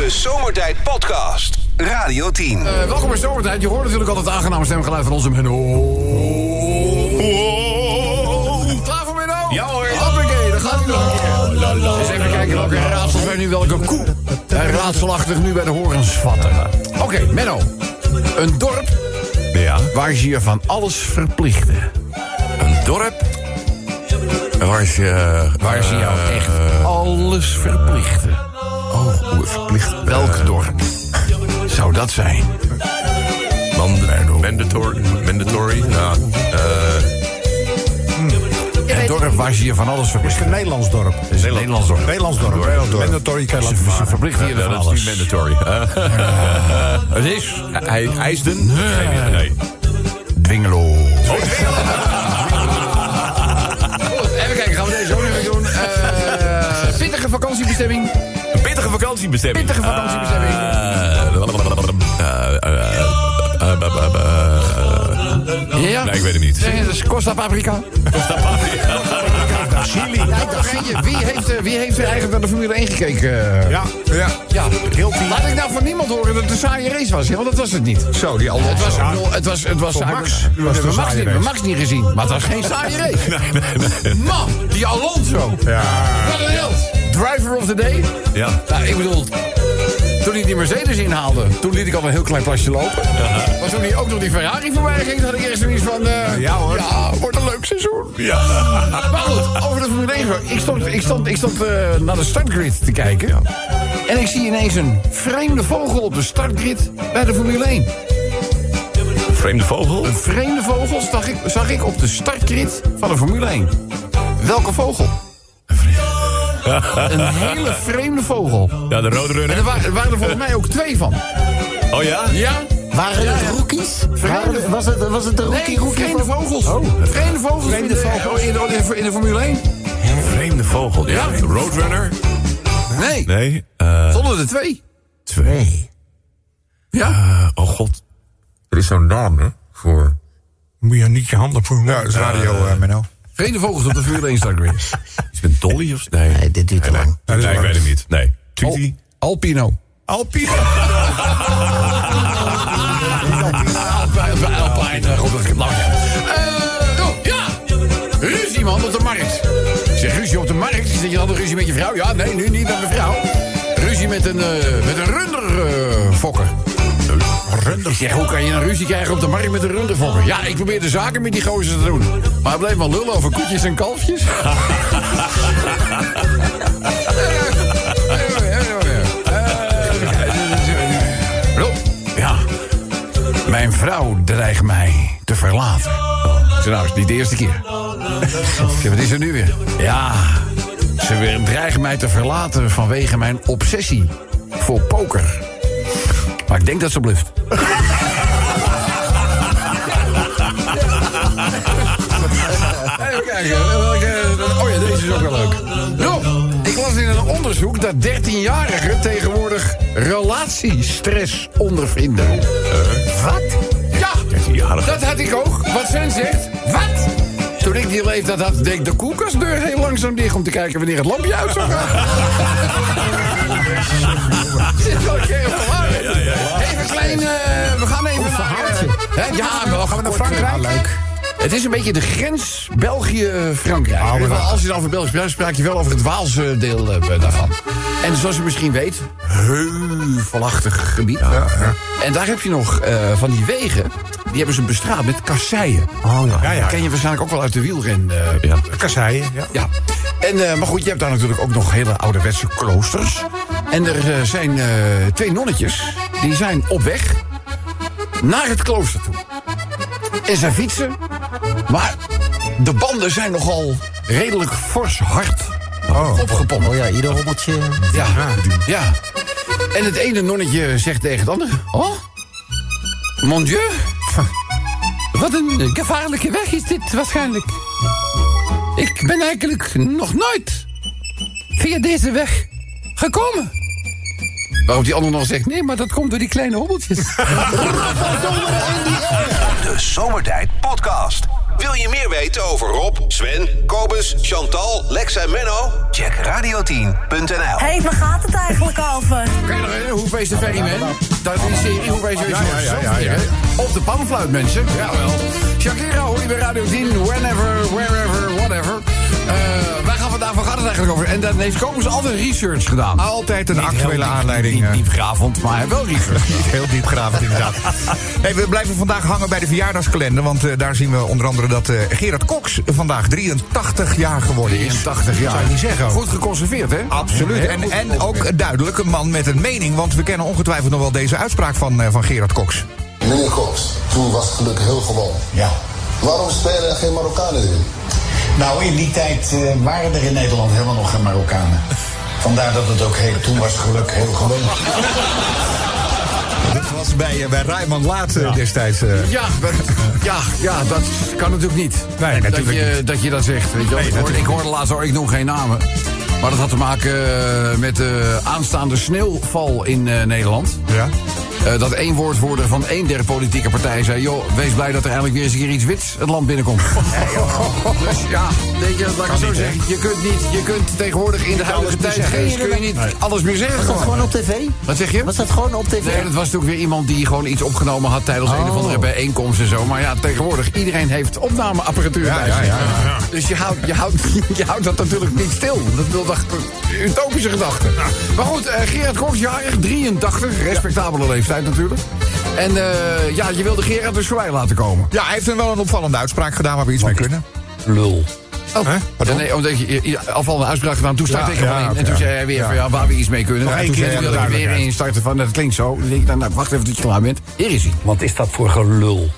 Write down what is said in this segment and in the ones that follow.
De Zomertijd Podcast. Radio 10. Eh, welkom bij Zomertijd. Je hoort natuurlijk altijd het aangename stemgeluid van onze Menno. Klaar voor Menno? Ja, hoor. Hoppakee, dan gaat hij nog een keer. Eens even kijken welke raadsels wij nu welke koe raadselachtig nu bij de horens vatten. Oké, Menno. Een dorp Ja. waar ze je van alles verplichten. Een dorp waar ze... Waar ze jou eh, echt alles verplichten. Oh, verplicht. Welk dorp zou dat zijn? Mand- mandatory. Mandatory. Nou, eh, Een dorp waar ze je van alles Het is een Nederlands dorp. Het is een Nederlands dorp. Nederlands dorp. Nederlands dorp. Mandatory kan je laten Ze verplichten je van dat is alles. niet mandatory. Het is hij IJsden? Nee. nee. Dwingelo. Goed, even kijken, gaan we deze ook even doen. Eh, pittige vakantiebestemming. Pittige vakantiebestemming. Pittige vakantiebestemming. Eh, eh, eh, eh, eh, eh, eh, Ja? Nee, ik weet het niet. Nee, dat is Costa Paprika. Chili. Kijk, nog eentje. Wie heeft, eh, wie heeft er eigenlijk naar de Formule 1 gekeken? Ja, ja. Ja. Heel. Laat ik nou van niemand horen dat het een saaie race was. Ja, want dat was het niet. Zo, die al. Het was, het was, het was. Max We hebben Max, niet- race. Max niet gezien, maar het was geen saaie race. Man, die Alonso. Ja. Wat een held. Driver of the day. Ja. Nou, ik bedoel, toen hij die Mercedes inhaalde, toen liet ik al een heel klein plasje lopen. Maar toen hij ook nog die Ferrari voorbij ging, had ik eerst zoiets van... eh, Ja, hoor. Ja, wordt een leuk seizoen. Ja. Maar goed, over de Formule 1. gesproken. Ik stond, ik stond, ik stond eh, naar de startgrid te kijken. En ik zie ineens een vreemde vogel op de startgrid bij de Formule 1. Vreemde vogel? Een vreemde vogel zag ik, zag ik op de startgrid van de Formule 1. Welke vogel? Een hele vreemde vogel. Ja, de rode En runner. er waren, er waren er volgens mij ook twee van. Oh ja? Ja? Waren het rookies? Waren- was, het, was het de rookie? Nee, rookie vreemde vogels. Vreemde vogels, in, Vreemde de, vogels. in, de, in de Formule 1. Vreemde vogel. Ja. Ja. Roadrunner? Nee, Nee. eh zonder de twee. Nee. Ja? eh, oh god. Er is zo'n naam, hè? Voor... Moet je niet je handen voor Ja, dat is radio, eh, Menno. Vreemde vogels op de Formule 1 startgrid. Is het Dolly of... Nee. Nee, dit duurt te lang. Nee, is ik lang. weet het niet. Nee. Tweety? Al- Alpino. Alpine. Alpine. God, dat is lang. Eh, oh, ja. Ruzie, man, op de markt. Ik zeg, ruzie op de markt? Zit je dan ruzie met je vrouw? Ja, nee, nu niet met mijn vrouw. Ruzie met een, eh met een runderfokker. Ik zeg, hoe kan je een ruzie krijgen op de markt met een runderfokker? Ja, ik probeer de zaken met die gozer te doen. Maar hij bleef maar lullen over koetjes en kalfjes. Ja, mijn vrouw dreigt mij te verlaten. Zei, nou, is niet de eerste keer. Wat is er nu weer? Ja, ze weer dreigt mij te verlaten vanwege mijn obsessie voor poker. Maar ik denk dat ze bluft. Even kijken. welke- Oh ja, deze is ook wel leuk. Jo, ik las in een onderzoek dat 13-jarigen tegenwoordig relatiestress ondervinden. Wat? Ja, 13-jarige. dat had ik ook. Wat Sven zegt. Wat? Toen ik die leeftijd had, deed ik de koelkastdeur heel langzaam dicht... om te kijken wanneer het lampje uit zou gaan. Zit wel een van waar. Even een klein... eh, we gaan even naar... eh, hè, ja, wel gaan we naar Frankrijk. leuk. Het is een beetje de grens België-Frankrijk. Maar- Als je dan over België spreekt, spraak je wel over het Waalse deel eh, daarvan. En zoals je misschien weet, heuvelachtig gebied. En daar heb je nog eh, van die wegen, die hebben ze bestraat met kasseien. Oh ja. Ja, ja. Ken je waarschijnlijk ook wel uit de wielren. eh, Ja. Kasseien, ja. ja. En, eh, maar goed, je hebt daar natuurlijk ook nog hele ouderwetse kloosters. En er eh, zijn eh, twee nonnetjes, die zijn op weg naar het klooster toe. En zij fietsen, maar de banden zijn nogal redelijk fors hard opgepompt. Oh ja, ieder hobbeltje. Ja, ja. En het ene nonnetje zegt tegen het andere... Oh, mon dieu. Wat een gevaarlijke weg is dit waarschijnlijk. Ik ben eigenlijk nog nooit via deze weg gekomen. Waarop die ander nog zegt... nee, maar dat komt door die kleine hobbeltjes. De Zomertijd Podcast. Wil je meer weten over Rob, Sven, Kobus, Chantal, Lex en Menno? Check radio10.nl. Hé, hey, waar gaat het eigenlijk over? Nog Hoe wees de Ferryman? Dat is een serie, hoe ja, ja, ja. Op de panfluit, mensen. Jawel. Shakira hoor je bij Radio 10. Whenever, wherever, whatever. Eh, daarvan gaat het eigenlijk over? En dan heeft Kobus altijd research gedaan. Altijd een Niet actuele diep- aanleiding. Niet eh, diepgravend, maar wel research. Niet heel diepgravend inderdaad. Hey, we blijven vandaag hangen bij de verjaardagskalender. Want eh, daar zien we onder andere dat eh, Gerard Cox vandaag 83 jaar geworden is. 83 jaar. Zou je niet zeggen. Goed geconserveerd, hè? Absoluut. En, en ook duidelijk een man met een mening. Want we kennen ongetwijfeld nog wel deze uitspraak van, eh, van Gerard Cox. Meneer Cox, toen was het geluk heel gewoon. Ja. Waarom spelen er geen Marokkanen erin? Nou, in die tijd eh, waren er in Nederland helemaal nog geen Marokkanen. Vandaar dat het ook heet, toen was het geluk heel gewoon. Dat was bij, eh, bij Rijman Laat eh, destijds. eh. Ja, dat, ja, ja, dat kan natuurlijk niet. Nee, dat natuurlijk je, niet. Dat je dat zegt. Weet je wel. Nee, ik, hoorde, ik hoorde laatst, hoor, ik noem geen namen. Maar dat had te maken met de aanstaande sneeuwval in eh, Nederland. Ja. Eh, dat één woordvoerder van één der politieke partijen zei... joh, wees blij dat er eindelijk weer eens een keer iets wits het land binnenkomt. dus ja, weet je, laat ik het zo zeggen. Je kunt, niet, je kunt tegenwoordig in de huidige tijd geen, kun je niet alles meer zeggen. Was dat gewoon. op tv? Wat zeg je? Was dat gewoon op tv? Nee, dat was natuurlijk weer iemand die gewoon iets opgenomen had tijdens een of andere Oh. bijeenkomst en zo. Maar ja, tegenwoordig, iedereen heeft opnameapparatuur Ja, bij ja, zich. ja, ja. Dus je houdt, je, houdt, je houdt dat natuurlijk niet stil. Dat wil toch een utopische gedachte. Maar goed, eh, Gerard Cox, jarig, 83, respectabele leeftijd natuurlijk. En eh, ja, je wilde Gerard dus voorbij laten komen. ja, hij heeft een wel een opvallende uitspraak gedaan waar we iets mee kunnen. Lul. Oh, Hè? Pardon? nee, omdat je, je, je afvallende uitspraak gedaan. Toen startte Ja, ik er ja, in. En toen zei hij weer Ja. van ja, waar we iets mee kunnen. Nog en toen keer wilde ik er weer in starten van, dat klinkt zo. Dan denk ik, nou, nou, wacht even tot je klaar bent. Hier is hij. Wat is dat voor gelul?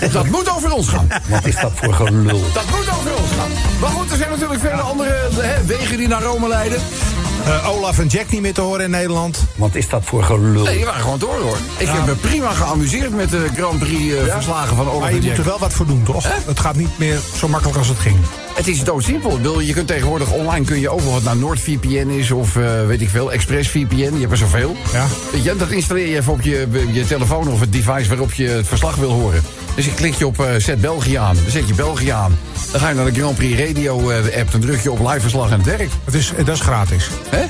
Dat moet over ons gaan. Wat is dat voor gelul? Dat moet over ons gaan. Maar goed, er zijn natuurlijk vele andere hè, wegen die naar Rome leiden. Eh, Olaf en Jack niet meer te horen in Nederland. Wat is dat voor gelul? Nee, die waren gewoon door hoor. Ik heb me prima geamuseerd met de Grand Prix eh, verslagen van Olaf Maar en je moet Jack. er wel wat voor doen, toch? Het gaat niet meer zo makkelijk als het ging. Het is doodsimpel. Je kunt tegenwoordig online kun je overal wat naar NordVPN is of eh, weet ik veel, ExpressVPN. Je hebt er zoveel. Ja. Weet je, dat installeer je even op je, je telefoon of het device waarop je het verslag wil horen. Dus je klik je op eh, Zet België aan. Dan zet je België aan. Dan ga je naar de Grand Prix Radio eh, app. Dan druk je op live verslag en het werkt. Het is, dat is gratis. Hè?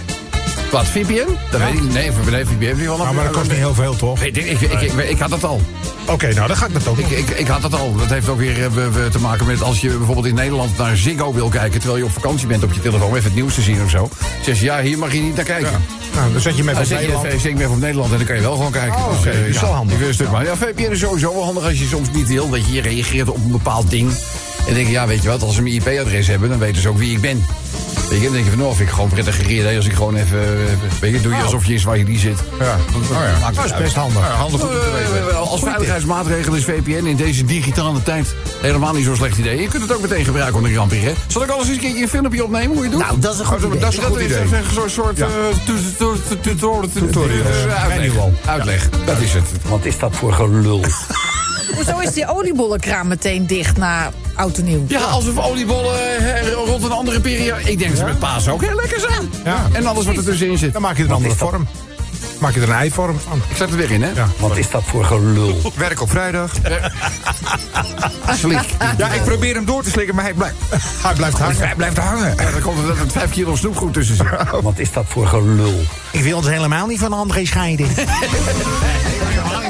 Wat, VPN? Dat weet ik niet. Nee, VPN heb je wel Nou, maar dat kost niet heel veel, toch? Weet ik, ik, ik, ik, ik had dat al. Oké, nou dan ga ik dat ook Ik, ik, ik had dat al. Dat heeft ook weer eh, te maken met als je bijvoorbeeld in Nederland naar Ziggo wil kijken... terwijl je op vakantie bent op je telefoon, even het nieuws te zien of zo. Zeg je, ja, hier mag je niet naar kijken. Nou, dan zet je Dan op zet je Nederland. zet je op Nederland en dan kan je wel gewoon kijken. Oh, oké, eh, dat is ja, wel handig. een stuk maar. Ja, VPN is sowieso wel handig als je soms niet wil. Dat je hier reageert op een bepaald ding. En denk je, ja, weet je wat, als ze mijn IP-adres hebben... dan weten ze ook wie ik ben. Weet je, dan denk je van, nou, vind ik gewoon prettig gereerd... als ik gewoon even, weet je, doe je alsof je in Zwahili zit. Ja. Oh, ja. Maakt Dat is best handig. Ja, handig goed om te weten. Eh, Als veiligheidsmaatregel is VPN in deze digitale tijd helemaal niet zo'n slecht idee. Je kunt het ook meteen gebruiken onder Prix, hè? Zal ik alles eens een keertje een filmpje opnemen hoe je het doet? Nou, dat is een goed Oh, idee. Dat is een is soort eh, tu- tutorial. Tutorial. Uitleg. Manual. Uitleg. Dat is het. Wat is dat voor gelul? Hoezo is die oliebollenkraam meteen dicht na oud en nieuw? Ja, alsof oliebollen eh, rond een andere periode... Ik denk dat ze met paas ook heel lekker zijn. Ja. En alles wat er tussenin zit. Dan maak je er een andere vorm. Maak je er een eivorm van. Ik zet er weer in, hè? Ja. Wat is dat voor gelul? Werk op vrijdag. Slik. Ja, ik probeer hem door te slikken, maar hij blijft, Hij blijft hangen. hij blijft hangen. Ja, dan komt er dat er 5 kilo snoepgoed tussen zit. Wat is dat voor gelul? Ik wil ons helemaal niet van André scheiden.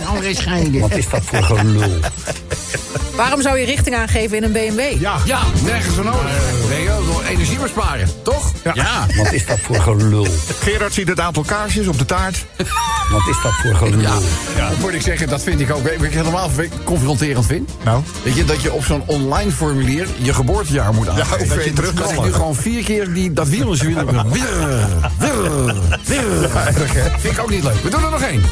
André. Wat is dat voor gelul? Waarom zou je richting aangeven in een BMW? Ja. Ja, nergens voor nodig. Nee, joh, door energie besparen, toch? Ja. Wat is dat voor gelul? Gerard ziet het aantal kaarsjes op de taart. Wat is dat voor gelul? Ja, dat moet ik zeggen, dat vind ik ook. Wat ik helemaal confronterend vind? Nou? Weet je, dat je op zo'n online formulier je geboortejaar moet aangeven. hoe ver je terug kan Dat ik nu gewoon vier keer die, dat wiel in zijn wiel heb. Wirr, wirr, wirr. Vind ik ook niet leuk. We doen er nog één.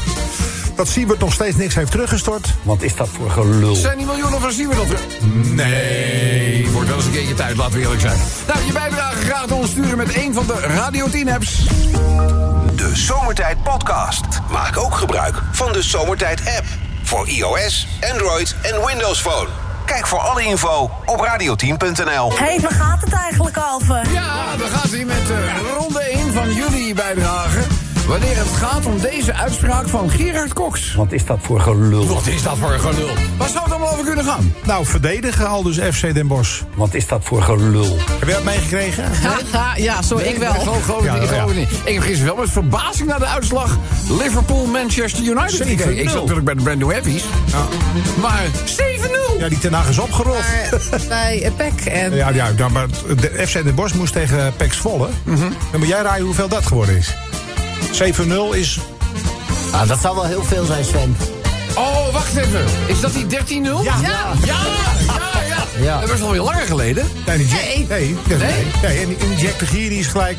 Dat Siebert nog steeds niks heeft teruggestort. Wat is dat voor gelul? Zijn die miljoenen van zien we dat weer? Nee, wordt wel eens een keertje tijd, laten we eerlijk zijn. Nou, je bijdrage graag ons sturen met één van de Radio 10 apps. De Zomertijd Podcast. Maak ook gebruik van de Zomertijd app. Voor iOS, Android en Windows Phone. Kijk voor alle info op radio10.nl. Hé, hey, waar gaat het eigenlijk over? Ja, we gaan hier met eh, ronde 1 van jullie bijdrage. Wanneer het gaat om deze uitspraak van Gerard Cox. Wat is dat voor gelul? Wat is dat voor gelul? Waar zou het allemaal over kunnen gaan? Nou, verdedigen al dus FC Den Bosch. Wat is dat voor gelul? Heb je dat meegekregen? Haha, ja, sorry, ik wel. Ik geloof, geloof het Ja, niet, ik geloof ja. niet. Ik heb gisteren wel met verbazing naar de uitslag Liverpool-Manchester United gekeken. Ik zat 7-0. natuurlijk bij de Brand New Heavies. Maar 7-0! Ja, die ten Hag is opgerold. Maar bij eh, PEC en... Ja, ja nou, maar de FC Den Bosch moest tegen Pek Zwolle. Dan moet jij rijden hoeveel dat geworden is. 7-0 is... Ah, dat zou wel heel veel zijn, Sven. Oh, wacht even. Is dat die 13-0? Ja. Ja, ja, ja. Ja. Dat was alweer langer geleden. Nee, die Jack, Nee. nee, Nee? nee. nee, en Jack de Gier die is gelijk...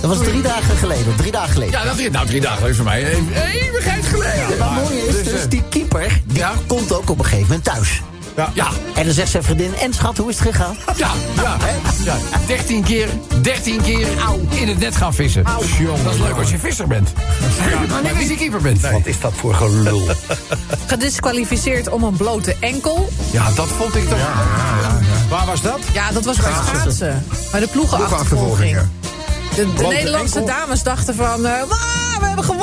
Dat was drie dagen geleden. Drie dagen geleden. Ja, dat is nou drie dagen geleden voor mij. Eeuwigheid geleden. Maar het mooie is Dus, dus, eh, die keeper, die ja. komt ook op een gegeven moment thuis. Ja, En dan zegt zijn vriendin, en schat, hoe is het gegaan? ja, ja, hè? ja. 13 keer, 13 keer in het net gaan vissen. Jongen, Dat is leuk als je visser bent. Maar niet als je keeper bent. Wat is dat voor gelul? Gedisqualificeerd om een blote enkel. Ja, dat vond ik toch... Waar was dat? Ja, dat was bij schaatsen. Bij de ploegenachtervolging. De, de Nederlandse enkel? dames dachten van... "Wauw, we hebben gewonnen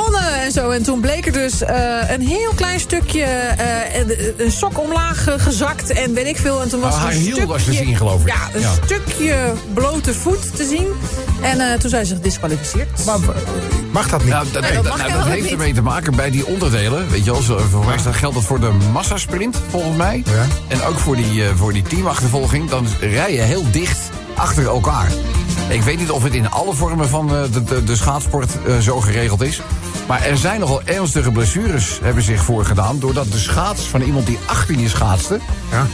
en zo. En toen bleek er dus eh, een heel klein stukje... eh, een, een sok omlaag eh, gezakt en weet ik veel. En toen was Oh, er haar een hiel stukje, was te zien, geloof ik. Ja, een Ja. stukje blote voet te zien. En eh, toen zijn ze gedisqualificeerd. Maar, eh, mag dat niet? Nou, dat, Nee, dat, nou, dat heeft niet. ermee te maken bij die onderdelen. Weet je wel, voor mij geldt dat voor de massasprint, volgens mij. Ja. En ook voor die, eh, voor die teamachtervolging. Dan rij je heel dicht achter elkaar. Ik weet niet of het in alle vormen van eh, de, de, de schaatsport eh, zo geregeld is. Maar er zijn nogal ernstige blessures hebben zich voorgedaan... doordat de schaats van iemand die achter je schaatste... Ja.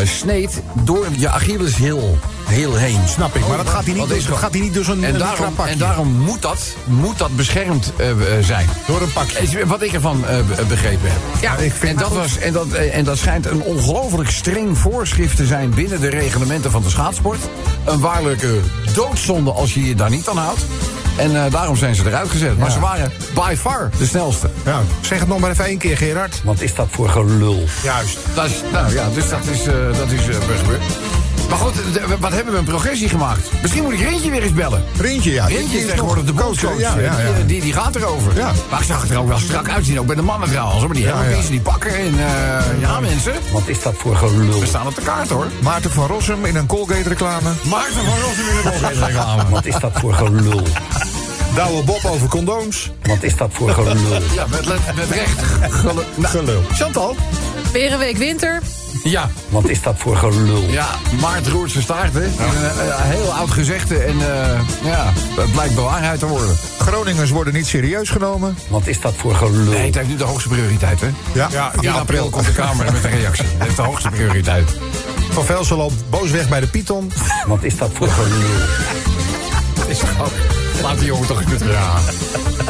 eh, sneed door je Achilleshiel heel heen. Snap ik, maar dat gaat hij niet, dus, is gaat hij niet door zo'n en een daarom, pakje. en daarom moet dat, moet dat beschermd eh, eh, zijn. Door een pakje. Is wat ik ervan be- begrepen heb. Ja, ik vind En dat, was, en, dat, en dat schijnt een ongelooflijk streng voorschrift te zijn binnen de reglementen van de schaatsport. Een waarlijke doodzonde als je je daar niet aan houdt. En eh, daarom zijn ze eruit gezet. Maar Ja. ze waren by far de snelste. Ja, zeg het nog maar even één keer, Gerard. Wat is dat voor gelul? Juist. Dat is, nou ja, dus dat is, eh, dat is eh, gebeurd. Maar goed, de- wat hebben we een progressie gemaakt? Misschien moet ik Rintje weer eens bellen. Rintje, ja. Rintje is tegenwoordig de coach. Ja, ja, ja. Die, die, die gaat erover. Ja. Maar ik zag het er ook wel strak uitzien. Ook bij de mannen trouwens. hoor. Maar die Ja, helmpjes ja. en die pakken. En eh, ja, mensen. Wat is dat voor gelul? We staan op de kaart hoor. Maarten van Rossum in een Colgate-reclame. Maarten van Rossum in de Colgate reclame. Wat is dat voor gelul? Douwe Bob over condooms. Wat is dat voor gelul? Ja, met, recht. Gelu- nou, Gelul. Chantal? Weer een week winter. Ja. Wat is dat voor gelul? Ja, Maart roert zijn staart, hè. Een, eh, heel oud gezegde en eh, ja, het blijkt bewaarheid te worden. Groningers worden niet serieus genomen. Wat is dat voor gelul? Nee, het heeft nu de hoogste prioriteit, hè. Ja, Ja, 1 april komt de Kamer met een reactie. Dat heeft de hoogste prioriteit. Van Velsen loopt boos weg bij de Python. Wat is dat voor gelul? Is ook... Laat die jongen toch eens met ja.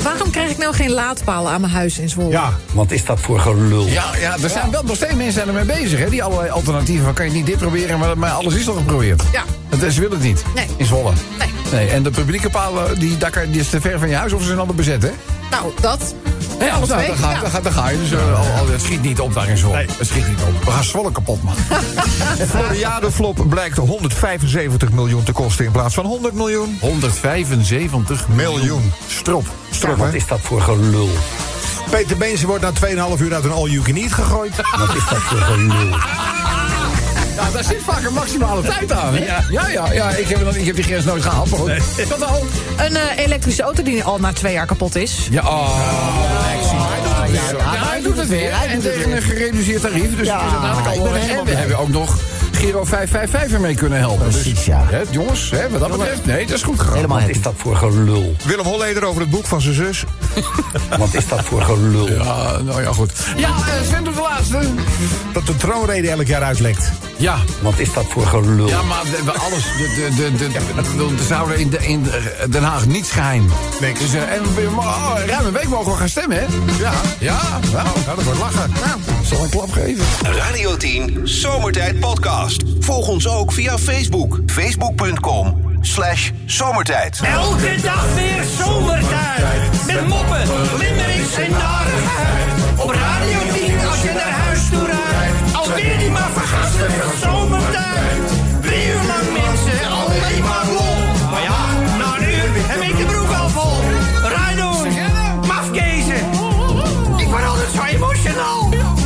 Waarom krijg ik nou geen laadpalen aan mijn huis in Zwolle? Ja, Wat is dat voor gelul? Ja, ja, er zijn wel nog steeds mensen ermee bezig, hè. Die allerlei alternatieven. van, Kan je niet dit proberen, maar, maar alles is al geprobeerd. Ja. Het, ze willen het niet. Nee. In Zwolle. Nee. Nee, en de publieke palen, die, daar kan- die is te ver van je huis of ze zijn allemaal bezet, hè? Nou, dat. Ja, Alle nou, dan, ga, dan, ga, dan ga je. Dus eh, al, al- het schiet niet op daar in Zwolle. Nee. Het schiet niet op. We gaan Zwolle kapot maken. Floriade-flop blijkt 175 miljoen te kosten in plaats van 100 miljoen. 175 Miljoen. Strop. Strop, Wat is dat voor gelul? Peter Beense wordt na 2,5 uur uit een all-you-can-eat gegooid. Wat is dat voor gelul? Ja, daar zit vaak een maximale tijd aan. Hè? Ja. Ja, ja, ja, ik heb, nog- ik heb die grens nooit gehaald. Maar goed. Al. Een eh, elektrische auto die al na twee jaar kapot is. Ja, oh. Hij doet het weer. Hij En doet het tegen een gereduceerd tarief. Dus Ja, het is uiteindelijk al En we hebben ook nog Giro 555 ermee kunnen helpen. Precies, dus, ja. Hè, jongens, hè, wat dat betreft, nee, dat is goed gegaan. Helemaal Wat is dat voor gelul? Willem Holleder over het boek van zijn zus. Wat is dat voor gelul? Ja, nou ja, goed. Ja, eh, Sven doet de laatste. Dat de troonrede elk jaar uitlekt. Ja, Wat is dat voor gelul? Ja, maar we, we alles. De, de, de, de, de, de zouden in, de, in Den Haag niets geheim. Niks. Dus, eh, en we, maar, oh, ruim een week mogen we gaan stemmen, hè? Ja. Ja, nou, Nou, dat wordt lachen. Zal een klap geven. Radio 10 Zomertijd Podcast. Volg ons ook via Facebook. Facebook.com slash zomertijd. Elke dag weer zomertijd. Met moppen, limmerings en narigheid. Op Radio 10 als je naar huis toe rijdt. Alweer die maar vergasten van zomertijd. Drie uur lang mensen, alleen maar lol.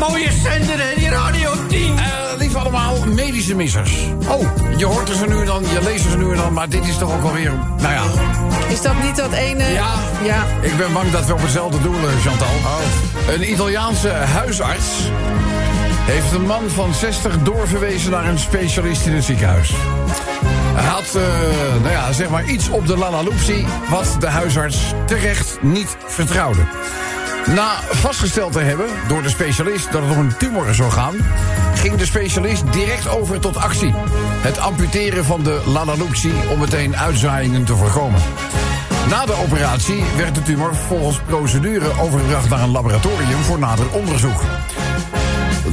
mooie zender, en die Radio 10. Eh, Lief allemaal, medische missers. Oh, je hoort ze nu en dan, je leest ze nu en dan... maar dit is toch ook alweer, nou ja... Is dat niet dat ene... Ja, ja. ik ben bang dat we op hetzelfde doel, eh, Chantal. Oh. Een Italiaanse huisarts heeft een man van 60 doorverwezen... naar een specialist in het ziekenhuis. Hij had, eh, nou ja, zeg maar iets op de lalaloopsie. wat de huisarts terecht niet vertrouwde. Na vastgesteld te hebben door de specialist dat het om een tumor zou gaan... ging de specialist direct over tot actie. Het amputeren van de lalaloopsie om meteen uitzaaiingen te voorkomen. Na de operatie werd de tumor volgens procedure overgebracht naar een laboratorium voor nader onderzoek.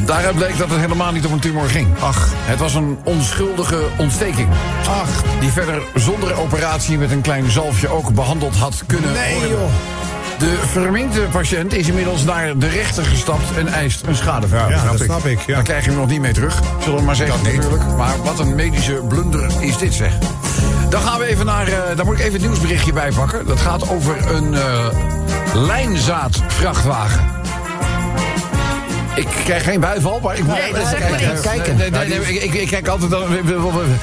Daaruit bleek dat het helemaal niet om een tumor ging. Ach. Het was een onschuldige ontsteking. Ach. Die verder zonder operatie met een klein zalfje ook behandeld had kunnen worden. De verminkte patiënt is inmiddels naar de rechter gestapt en eist een schadeverhaal. Ja, dat snap ik. Ja. Daar krijg je hem nog niet mee terug, zullen we maar zeggen Dat niet. natuurlijk. Maar wat een medische blunder is dit zeg. Dan gaan we even naar, eh, daar moet ik even het nieuwsberichtje bij pakken. Dat gaat over een eh lijnzaadvrachtwagen. Ik krijg geen bijval, maar ik moet Nee, dat even even kijken. Nee, nee, nee, ik, ik, ik kijk altijd dan.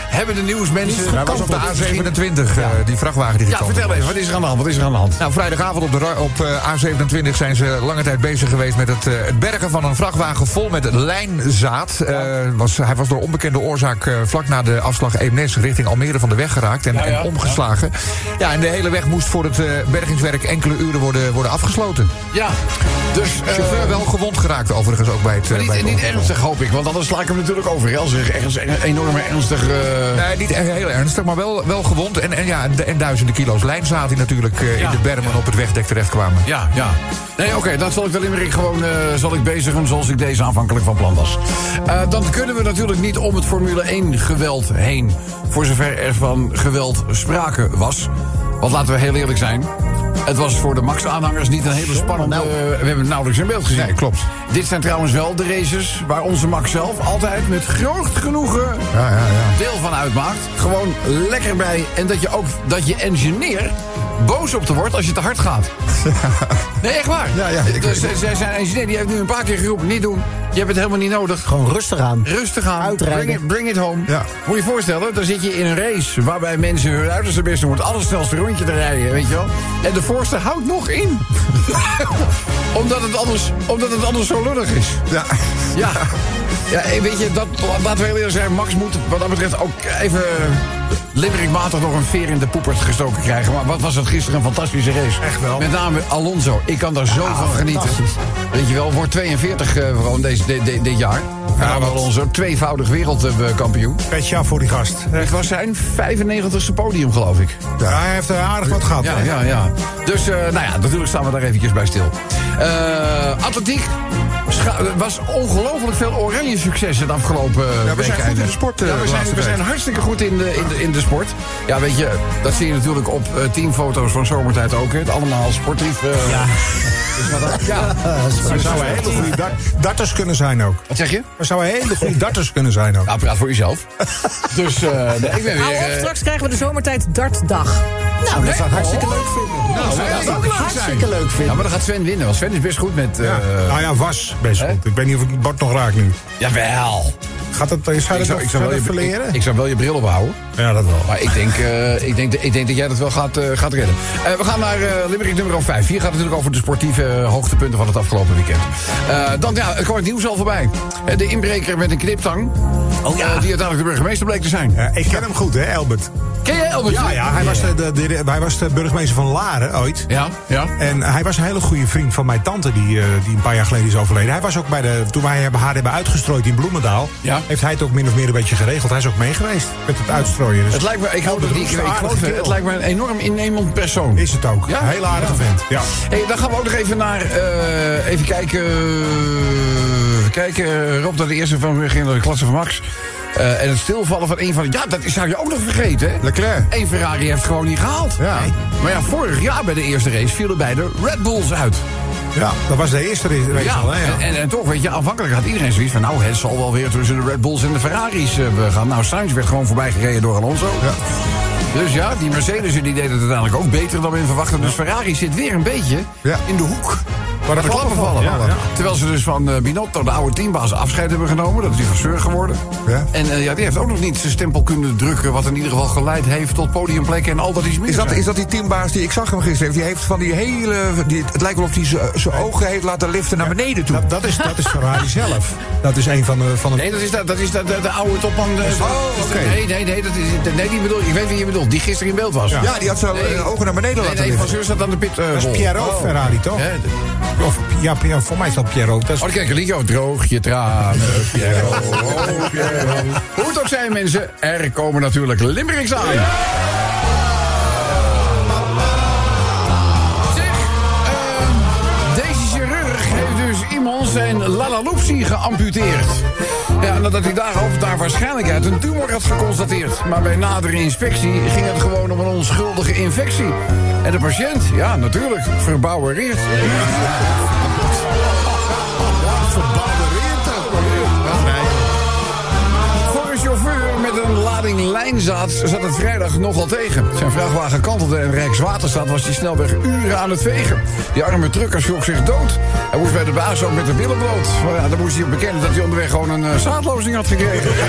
Hebben de nieuwsmensen. hij was op de A27, eh, die vrachtwagen die Ja, vertel even, wat is er aan de hand? Wat is er aan de hand? Nou, vrijdagavond op, de, op eh, A27 zijn ze lange tijd bezig geweest met het, eh, het bergen van een vrachtwagen vol met lijnzaad. Eh, was, hij was door onbekende oorzaak eh, vlak na de afslag Eemnes richting Almere van de weg geraakt en, Ja, ja, en omgeslagen. Ja. en de hele weg moest voor het eh, bergingswerk enkele uren worden, worden afgesloten. Ja, dus. eh, Chauffeur wel gewond geraakt overigens ook bij het, eh, bij niet, het niet ongeluk. ernstig, hoop ik, want anders sla ik hem natuurlijk over. Als er ergens een enorme ernstig. eh, Nee, niet heel ernstig, maar wel, wel gewond. En, en, ja, en, en duizenden kilo's lijnzaad natuurlijk Ja. in de bermen op het wegdek terechtkwamen. Ja, ja. Nee, oké, dan zal ik de limerick gewoon zal ik bezigen zoals ik deze aanvankelijk van plan was. Dan kunnen we natuurlijk niet om het Formule 1 geweld heen. Voor zover er van geweld sprake was. Want laten we heel eerlijk zijn. Het was voor de Max-aanhangers niet een hele spannende... we hebben het nauwelijks in beeld gezien. Nee, klopt. Dit zijn trouwens wel de races waar onze Max zelf altijd met groot genoegen Ja, ja, ja. deel van uitmaakt. Gewoon lekker bij. En dat je ook dat je engineer boos op te wordt als je te hard gaat. Nee, echt waar. Ja, ja, ik dus zij zijn engineer die heeft nu een paar keer geroepen: niet doen. Je hebt het helemaal niet nodig. Gewoon rustig aan. Rustig aan. Uitrijden. Bring it, bring it home. Ja. Moet je je voorstellen, dan zit je in een race waarbij mensen hun uiterste best doen om het allersnelste rondje te rijden, weet je wel. En de voorste houdt nog in. omdat, het anders, omdat het anders zo lullig is. Ja. Ja. Ja, weet je, dat, laten we heel eerlijk zijn. Max moet wat dat betreft ook even limmerikmatig nog een veer in de poepert gestoken krijgen. Maar wat was het gisteren een fantastische race. Echt wel. Met name Alonso. Ik kan daar zo van genieten. Weet je wel, wordt 42 eh, gewoon deze, dit, dit, dit jaar. Ja, wat- Alonso, tweevoudig wereldkampioen. Petje af voor die gast. Het was zijn 95ste podium, geloof ik. Ja, hij heeft er aardig wat gehad. Ja, ja, ja. Dus, eh, nou ja, natuurlijk staan we daar eventjes bij stil. Eh, atletiek was ongelooflijk veel oranje succes het afgelopen Ja, we zijn goed in de sport, eh, ja, we zijn, we zijn hartstikke goed in de, in, de, in de sport. Ja, weet je, dat zie je natuurlijk op eh, teamfoto's van Zomertijd ook. Hè. Het allemaal sportief. eh, ja. Ja. We zouden hele goede dart- darters kunnen zijn ook. Wat zeg je? We zouden hele goede darters kunnen zijn ook. Nou, praat voor jezelf. dus eh, nee, ik ben Hou weer... op, eh, straks krijgen we de zomertijd dartdag. Nou, dat zou ik hartstikke leuk vinden. nou, dat dat zou ik leuk hartstikke leuk ja, vinden. maar dan gaat Sven winnen. Want Sven is best goed met... eh Ja. nou ja, was best hè? goed. Ik weet niet of ik het bord nog raak nu. Jawel. Gaat het, zou je Ik dat zou, nog ik, zou wel je, ik, verleren? ik zou wel je bril ophouden. Ja, dat wel. Maar ik denk, eh, ik denk, ik denk dat jij dat wel gaat, eh, gaat redden. Eh, we gaan naar eh Limerick nummer 5. Hier gaat het natuurlijk over de sportieve eh, hoogtepunten van het afgelopen weekend. Eh, dan ja, er kwam het nieuws al voorbij. Eh, de inbreker met een kniptang. Oh ja. die uiteindelijk de burgemeester bleek te zijn. Ja, ik ken hem goed, hè, Albert. Ken jij Elbert? Ja, ja hij, was de, de, de- hij was de burgemeester van Laren ooit. Ja, ja. En hij was een hele goede vriend van mijn tante, die, eh, die een paar jaar geleden is overleden. Hij was ook bij de. Toen wij hebben haar hebben uitgestrooid in Bloemendaal. Ja. Heeft hij het ook min of meer een beetje geregeld. Hij is ook mee geweest met het uitstrooien. Dus Het lijkt me, ik dat geloof aardige het, het kerel. lijkt me een enorm innemend persoon. Is het ook. Ja? Een hele aardige vent. Ja. Hey, dan gaan we ook nog even naar. eh, even kijken. Even kijken. Rob, dat de eerste van ging naar de klasse van Max. Eh, en het stilvallen van een van. Ja, dat zou je ook nog vergeten. hè? Leclerc. Eén Ferrari heeft gewoon niet gehaald. Ja. Nee. Maar ja, vorig jaar bij de eerste race vielen beide Red Bulls uit. ja, dat was de eerste race Ja, al. Hè, ja. en, en, toch, weet je, aanvankelijk had iedereen zoiets van... nou, het zal wel weer tussen de Red Bulls en de Ferraris eh, gaan. Nou, Sainz werd gewoon voorbij gereden door Alonso. Ja. Dus ja, die Mercedes die deden het uiteindelijk ook beter dan men verwachtte. Dus Ferrari zit weer een beetje in de hoek. Waar de klappen vallen. Ja, ja. Terwijl ze dus van eh, Binotto, de oude teambaas, afscheid hebben genomen. Dat is die verzeur geworden. Ja. En eh, ja, die heeft ook nog niet zijn stempel kunnen drukken... wat in ieder geval geleid heeft tot podiumplekken en al dat iets meer. Is dat, zijn. is dat die teambaas die ik zag hem gisteren? Die heeft van die hele. Die, het lijkt wel of hij zijn- ogen heeft laten liften naar beneden toe. Dat, dat, is, dat is Ferrari zelf. Dat is een van de... Van de Nee, dat is, dat, dat is de, de, de oude topman. de- Oh, oké. Nee, nee, nee, dat is, nee die bedoel, ik weet wie je bedoelt. Die gisteren in beeld was. ja, die had zijn Nee. eh, ogen naar beneden Nee, laten nee, van liften. zeur staat aan de pit. eh, dat is. Piero Oh. Ferrari, toch? Of, ja, voor mij is dat Piero. Dat is, Oh, kijk, een liedje. Oh, droog je tranen, Piero. Oh, Piero. Hoe het ook zijn, mensen, er komen natuurlijk limericks aan. Zeg, ehm, deze chirurg heeft dus iemand zijn lalaloopsie geamputeerd. Ja, nadat hij daarover daar waarschijnlijkheid een tumor had geconstateerd. Maar bij nadere inspectie ging het gewoon om een onschuldige infectie. En de patiënt, ja, natuurlijk, verbouwereerd. Lading lijnzaad zat het vrijdag nogal tegen. Zijn vrachtwagen kantelde en Rijkswaterstaat was die snelweg uren aan het vegen. Die arme trucker schrok zich dood. Hij moest bij de baas ook met de billen bloot. Ja, dan moest hij bekennen dat hij onderweg gewoon een eh, zaadlozing had gekregen.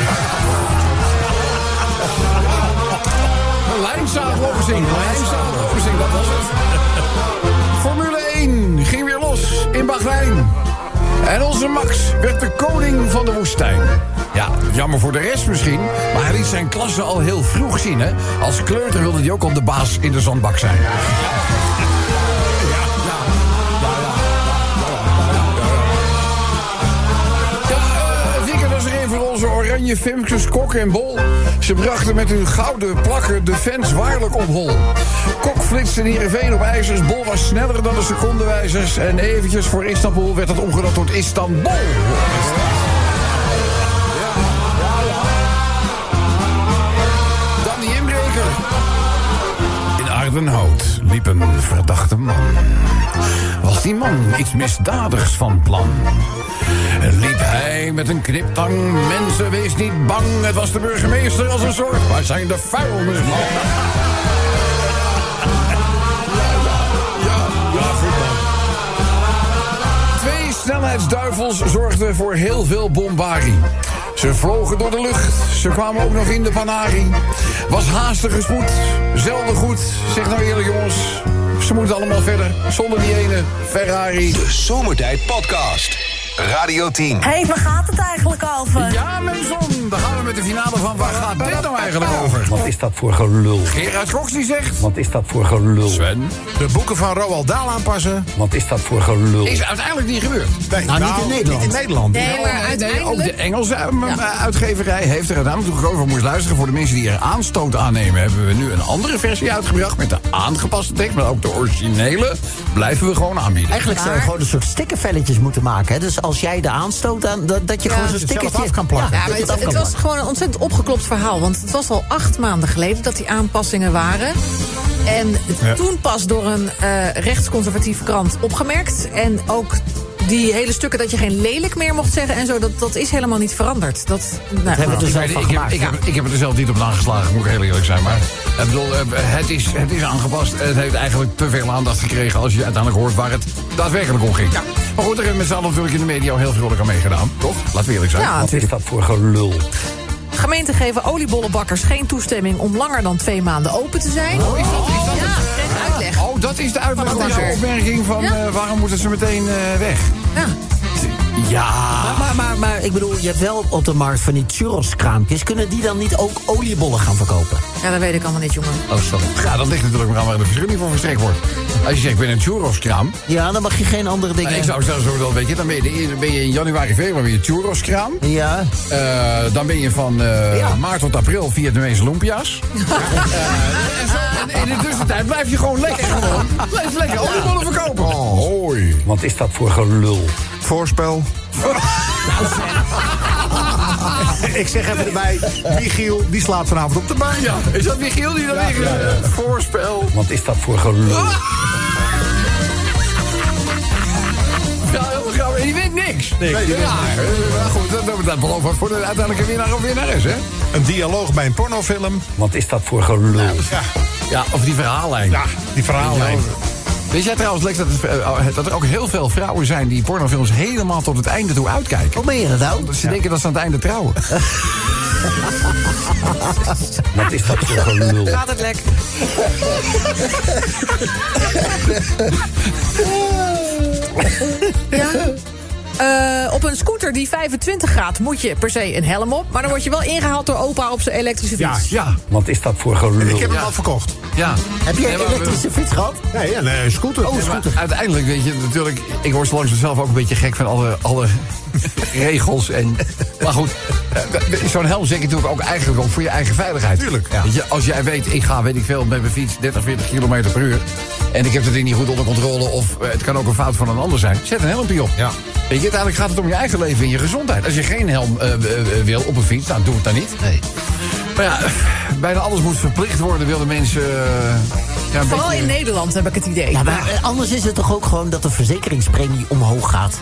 Een lijnzaadlozing, lijnzaadlozing. Formule 1 ging weer los in Bahrein. En onze Max werd de koning van de woestijn. Ja, jammer voor de rest misschien, maar hij liet zijn klasse al heel vroeg zien. Hè? Als kleuter wilde hij ook al de baas in de zandbak zijn. Eh, er onze oranje Femkes, Kok en Bol. Ze brachten met hun gouden plakken de fans waarlijk op hol. Kok flitste in Heerenveen op ijzers. Bol was sneller dan de secondenwijzers. En eventjes voor Istanbul werd het omgedoopt tot Istanbul. Aardenhout liep een verdachte man. Was die man iets misdadigs van plan? Liep hij met een kniptang, mensen wees niet bang. Het was de burgemeester als een soort. Waar zijn de vuilnismannen? Twee snelheidsduivels zorgden voor heel veel bombarie. Ze vlogen door de lucht, ze kwamen ook nog in de Panari. Was haastige spoed, zelden goed. Zeg nou eerlijk jongens, ze moeten allemaal verder. Zonder die ene Ferrari. De Zomertijd Podcast. Radio 10. Hé, hey, waar gaat het eigenlijk over? Ja, mensen, dan gaan we met de finale van waar gaat dit nou eigenlijk over? Wat is dat voor gelul? Gerard Cox die zegt... Wat is dat voor gelul? Sven. de boeken van Roald Dahl aanpassen. Wat is dat voor gelul? Is uiteindelijk niet gebeurd. Nee, Nou, niet in Nederland. Niet in Nederland. Nee, maar Nee, uiteindelijk... ook de Engelse eh, uitgeverij heeft er uiteindelijk toe gekozen. Moest luisteren voor de mensen die er aanstoot aannemen. Hebben we nu een andere versie uitgebracht met de aangepaste tekst. Maar ook de originele blijven we gewoon aanbieden. Eigenlijk zou je gewoon een soort stickervelletjes moeten maken. Hè? Dus als jij de aanstoot aan, dat, dat je Ja, gewoon zo'n stickertje af kan plakken. Ja, maar het, was gewoon een ontzettend opgeklopt verhaal. Want het was al acht maanden geleden dat die aanpassingen waren. En toen pas door een eh, rechtsconservatieve krant opgemerkt. En ook die hele stukken dat je geen lelijk meer mocht zeggen en zo, dat, dat is helemaal niet veranderd. Dat, nou, hebben we er Ik, zelf van ik, heb, gemaakt. ik, heb, ik heb het er zelf niet op aangeslagen, moet ik heel eerlijk zijn. Maar ik bedoel, eh, het, is, het is aangepast. Het heeft eigenlijk te veel aandacht gekregen als je uiteindelijk hoort waar het daadwerkelijk om ging. Maar goed, daar hebben we met z'n allen natuurlijk in de media al heel vrolijk aan meegedaan. Toch? Laten we eerlijk zijn. Ja, Wat is dat voor gelul? Gemeenten geven oliebollenbakkers geen toestemming om langer dan twee maanden open te zijn. Oh, is dat, is dat Ja, dat is de uitleg Van de opmerking van eh, waarom moeten ze meteen eh, weg? Ja. Ja. Maar, maar, maar ik bedoel, je hebt wel op de markt van die churros-kraampjes. Kunnen die dan niet ook oliebollen gaan verkopen? ja, dat weet ik allemaal niet, jongen. Oh, sorry. Ja, dat ligt natuurlijk maar aan waar de vergunning voor verstrekt wordt. Als je zegt, ik ben een churros-kraam. Ja, dan mag je geen andere dingen... Nou, ik zou zelfs zo wel, weet je, dan ben je, dan ben je in januari, februari een churros-kraam. Ja, Eh, dan ben je van eh, Ja. maart tot april Vietnamese lumpia's. Eh, en, zo, en in de tussentijd blijf je gewoon lekker gewoon. Blijf lekker oliebollen verkopen. Oh, hoi. Wat is dat voor gelul? Voorspel. Ik zeg even erbij, Michiel, die slaapt vanavond op de bank. Ja, is dat Michiel die daar liggen? Voorspel. Wat is dat voor gelul? Ja, heel grappig. En die wint niks. Nee, die wint ja, eh, maar goed, dat, dat belooft wat voor de uiteindelijke winnaar of winnares, hè? Een dialoog bij een pornofilm. Wat is dat voor gelul? Ja, Ja, of die verhaallijn. ja die verhaallijn. Weet jij trouwens, Lex, dat, het, eh, dat er ook heel veel vrouwen zijn... die pornofilms helemaal tot het einde toe uitkijken? Hoe meen je dat nou? Omdat ze denken dat ze aan het einde trouwen. Wat is dat voor gelul? Gaat het lek? ja. Eh, op een scooter die 25 gaat moet je per se een helm op. Maar dan word je wel ingehaald door opa op zijn elektrische Ja, fiets. Ja, Wat is dat voor gelul? Ik heb hem al verkocht. Ja. Heb jij Nee, een elektrische fiets gehad? Nee, een eh, scooter. Oh, scooter. uiteindelijk, weet je, natuurlijk... Ik word zo langzaam zelf ook een beetje gek van alle, alle regels. En, maar goed, eh, zo'n helm zeg je natuurlijk ook eigenlijk ook voor je eigen veiligheid. Tuurlijk, ja. Weet je, als jij weet, ik ga, weet ik veel, met mijn fiets 30, 40 kilometer per uur... en ik heb het ding niet goed onder controle... of eh, het kan ook een fout van een ander zijn, zet een helmpje op. Ja. Weet je, uiteindelijk gaat het om je eigen leven en je gezondheid. Als je geen helm eh, wil op een fiets, nou, doe het dan niet. Nee. Maar ja, bijna alles moet verplicht worden, willen mensen... eh, ja, Vooral beetje- in Nederland heb ik het idee. Ja, maar eh, anders is het toch ook gewoon dat de verzekeringspremie omhoog gaat?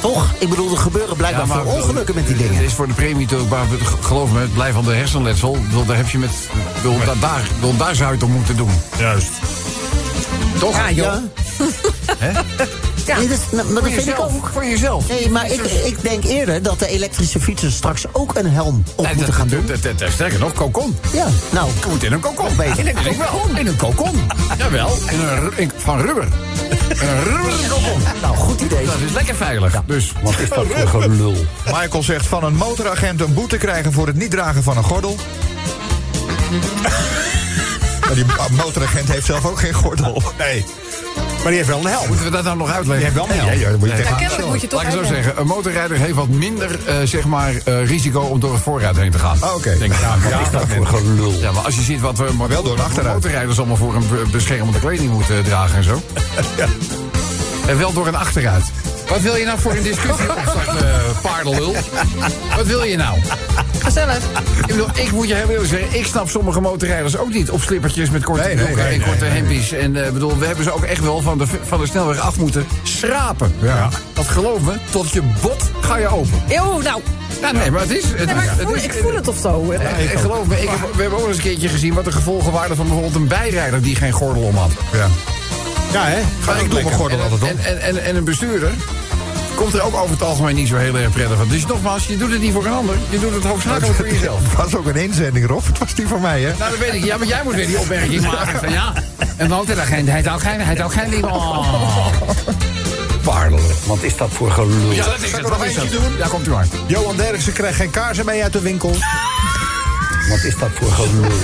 Toch? Ik bedoel, er gebeuren blijkbaar Ja, maar veel ongelukken met die Het dingen. is voor de premie natuurlijk, maar geloof me, het blijft van de hersenletsel. Bedoel, Daar heb je met. bedoel, daar, bedoel, daar zou je het om moeten doen. Juist. Toch? Ja, joh. Ja. Hè? Ja. Dat, nou, maar dat vind ik ook. Voor jezelf. Nee, maar ik, ik denk eerder dat de elektrische fietsers straks ook een helm op Nee, moeten gaan doen. dat- Sterker nog, kokon. Ja, nou, Je moet in een kokon. In een kokon. In een kokon. Jawel, in een, in- van rubber. Een rubberen kokon. nou, goed idee. Dat is lekker veilig. Dus, Wat is dat voor gelul? Michael zegt van een motoragent een boete krijgen voor het niet dragen van een gordel. Maar die motoragent heeft zelf ook geen gordel. Nee. Maar die heeft wel een helm. moeten we dat nou nog uitleggen? Die heeft wel een helm. Ja, ja, dat moet je Nee. tegen Ja, kennelijk moet je toch Laat ik zo zeggen, een motorrijder heeft wat minder eh, zeg maar, eh, risico om door het vooruit heen te gaan. Oh, oké. Denk is dat voor gelul? Ja, maar als je ziet wat we maar wel door de achteruit. motorrijders allemaal voor een be- beschermende kleding moeten dragen en zo. En wel door een achteruit. Wat wil je nou voor een discussie opstarten, eh, paardenlul? Wat wil je nou? Gezellig. Ik, bedoel, ik moet je heel eerlijk zeggen, ik snap sommige motorrijders ook niet. Op slippertjes met korte Nee, nee, en nee, korte nee. hempies. En eh, bedoel, we hebben ze ook echt wel van de, van de snelweg af moeten schrapen. Ja. Dat geloof me, tot je bot ga je open. Eeuw, nou. Nee, maar het is... Het Nee, maar is, ik het voel, is- ik voel het of zo. geloof me, ik heb, we hebben ook eens een keertje gezien... wat de gevolgen waren van bijvoorbeeld een bijrijder die geen gordel om had. Ja. Ja, hè? Maar ik doe mijn gordel altijd om. En, en, en, en een bestuurder komt er ook over het algemeen niet zo heel erg prettig van. Dus nogmaals, je doet het niet voor een ander. Je doet het hoofdzakelijk voor jezelf. Het was ook een inzending, Rob. Het was die van mij, hè? Nou, dat weet ik. Ja, maar jij moet weer die opmerking maken van ja. Een motoragent, hij heeft ook geen, hij heeft ook geen ding. Oh. Paardelen. Wat is dat voor gelul? Ja, dat is Zal ik het. er nog eentje dat? doen? Ja, komt u maar. Johan Derksen krijgt geen kaarsen mee uit de winkel. Wat is dat voor gelul?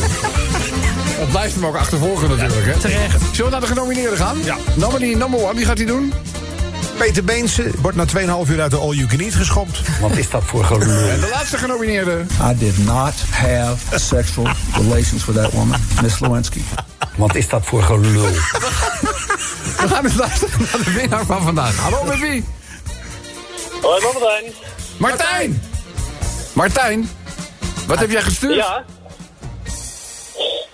Het blijft hem ook achtervolgen natuurlijk, hè? Terecht. Zullen we naar de genomineerden gaan? Ja. Nominee number one, wie gaat hij doen? Peter Beense wordt na 2,5 uur uit de All You Can Eat geschopt. Wat is dat voor gelul? En de laatste genomineerde. I did not have sexual relations with that woman, Miss Lewinsky. Wat is dat voor gelul? We gaan eens luisteren naar de winnaar van vandaag. Hallo, met wie? Hoi, Martijn. Martijn! Martijn, wat heb jij gestuurd? Ja.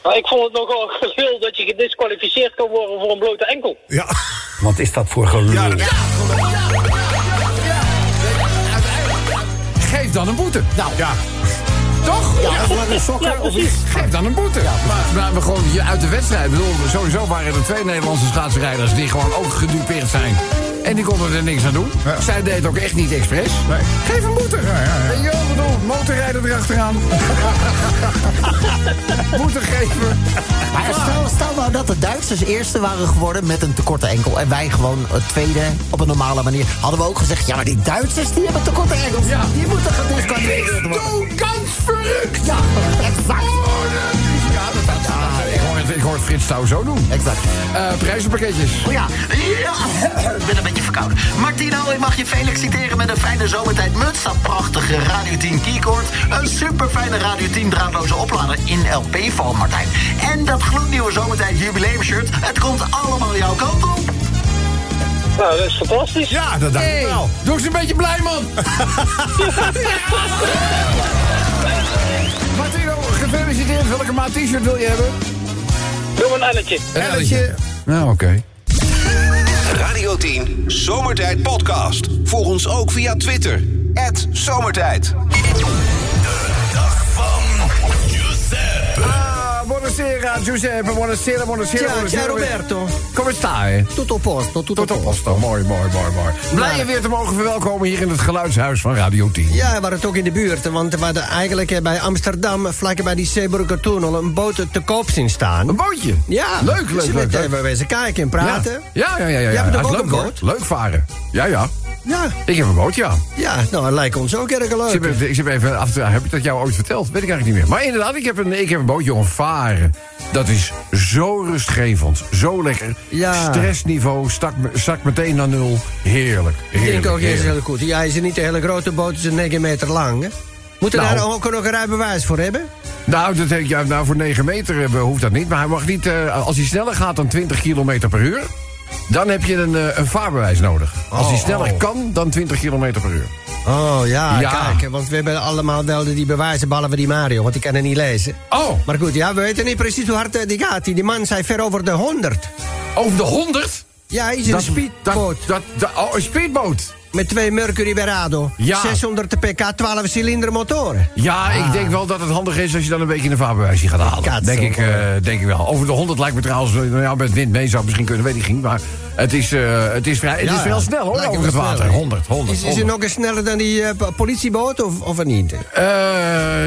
Nou, ik vond het nogal gelul dat je gedisqualificeerd kan worden voor een blote enkel. Ja. Wat is dat voor gelul? Ja, dat- Geef dan een boete. Nou, ja. Toch? ja, of maar een sokker of iets. Geef dan een boete. Maar, maar we gewoon je uit de wedstrijd. Ik bedoel, sowieso waren er twee Nederlandse schaatsrijders die gewoon ook gedupeerd zijn. En die konden er niks aan doen. Ja. Zij deed ook echt niet expres. Nee. Geef een boete. Je wel, ik bedoel, motorrijder erachteraan. boete geven. Maar stel, stel nou dat de Duitsers eerste waren geworden met een tekorte enkel... en wij gewoon het tweede op een normale manier. Hadden we ook gezegd, ja, maar die Duitsers die hebben tekorte enkels. Ja. Die moeten gedisqualificeerd worden. Doe kans verrukt. Ja, exact. Ik, hoor Frits Touw zo doen. Exact. Eh, prijzenpakketjes. Oh ja, ja, ik ben een beetje verkouden. Martino, ik mag je feliciteren met een fijne zomertijd muts. Dat prachtige Radio 10 keycord. Een super fijne Radio 10 draadloze oplader in LP-vorm, Martijn. En dat gloednieuwe zomertijd jubileumshirt. Het komt allemaal jouw kant op. Nou, dat is fantastisch. Ja, dat dacht ik wel. Doe eens een beetje blij, man. Martino, gefeliciteerd. Welke maat t-shirt wil je hebben? Doe een elletje. Een elletje. Nou, oké. Radio 10 Zomertijd Podcast. Volg ons ook via Twitter. Zomertijd. Buonasera Giuseppe, buonasera, buonasera, Ciao, buonasera. ciao, Roberto. Come stai? Tutto a posto, tutto a Tot op posto. mooi, mooi, mooi, mooi. Blij je weer te mogen verwelkomen hier in het geluidshuis van Radio 10. Ja, we waren ook in de buurt, want we hadden eigenlijk eh, bij Amsterdam, vlak bij die Zeeburger Tunnel, een boot te koop zien staan. Een bootje? Ja. Leuk, leuk, we leuk, leuk. hebben wezen kijken en praten. Ja, ja, ja. ja, ja. Je hebt ook leuk, een boot? Leuk varen. Ja, ja. Ja. Ik heb een boot, ja. Ja, nou, dat lijkt ons ook erg Ik leuk. zit, ik zit even af te, heb ik dat jou ooit verteld? Weet ik eigenlijk niet meer. Maar inderdaad, ik heb een, ik heb een boot, jongen, varen. Dat is zo rustgevend, zo lekker. Ja. Stressniveau stak, zakt meteen naar nul. Heerlijk, Ik denk ook heerlijk. heel goed. Ja, is niet een hele grote boot, is een 9 meter lang. Hè? Moet er Nou. daar ook nog een rijbewijs voor hebben? Nou, dat ja, nou, voor 9 meter hoeft dat niet. Maar hij mag niet, eh, als hij sneller gaat dan 20 km per uur... dan heb je een, eh, een vaarbewijs nodig. Als hij Oh, sneller oh. kan dan 20 km per uur. Oh ja, Ja. kijk, want we hebben allemaal wel die bewijzen, behalve die Mario, want die kan er niet lezen. Oh, Maar goed, ja, we weten niet precies hoe hard eh, die gaat. Die man zei ver over de 100. over de 100? Ja, hij is een speedboot. Dat, dat, oh, een speedboot. Met twee Mercury Verado. Ja. 600 pk, 12 cilinder motoren. Ja, ik denk wel dat het handig is als je dan een beetje een vaarbewijsje gaat halen. Denk ik, eh, denk ik wel. Over de 100 lijkt me trouwens, eh, nou ja, met wind mee zou misschien kunnen, weet ik niet. Maar het is, eh, het is, vrij, het Ja, is wel snel hoor, over het water. snel. 100, 100. Is, is het nog eens sneller dan die po- politieboot of, of niet?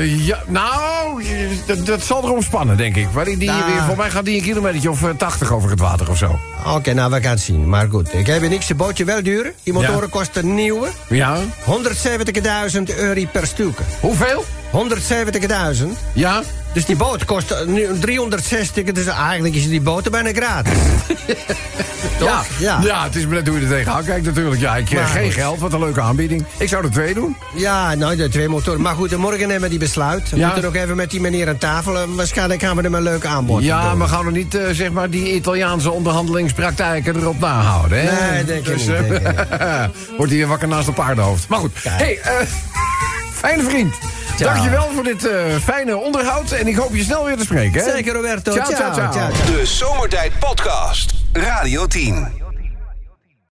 Ja, nou, dat, dat zal erom spannen, denk ik. Maar die, die, weer, voor mij gaat die een kilometertje of eh, 80 over het water of zo. Oké, nou, we gaan het zien. Maar goed, ik heb niks. Een bootje wel duur. Die motoren Ja. kosten nieuwe. Ja? 170.000 euro per stuk. Hoeveel? 170.000. Ja? Dus die boot kost eh, nu 360. Dus eigenlijk is die boot bijna gratis. Ja, Ja. ja. het is net hoe je er tegenaan kijkt natuurlijk. Ja, ik krijg Maar geen geld, wat een leuke aanbieding. Ik zou er twee doen. Ja, nou, de twee motoren. Maar goed, morgen nemen we die besluit. We Ja. moeten nog even met die meneer aan tafel. En Waarschijnlijk gaan we hem een leuk aanbod Ja, doen. maar gaan we niet eh, zeg maar die Italiaanse onderhandelingspraktijken erop nahouden, hè? Nee, denk ik niet, eh, denk ik Wordt hij weer wakker naast een paardenhoofd. Maar goed, hey, eh, fijne vriend. Ciao. Dankjewel voor dit eh, fijne onderhoud. En ik hoop je snel weer te spreken, hè? Zeker, Roberto. Ciao, ciao, ciao. ciao. De Zomertijd Podcast. Radio 10.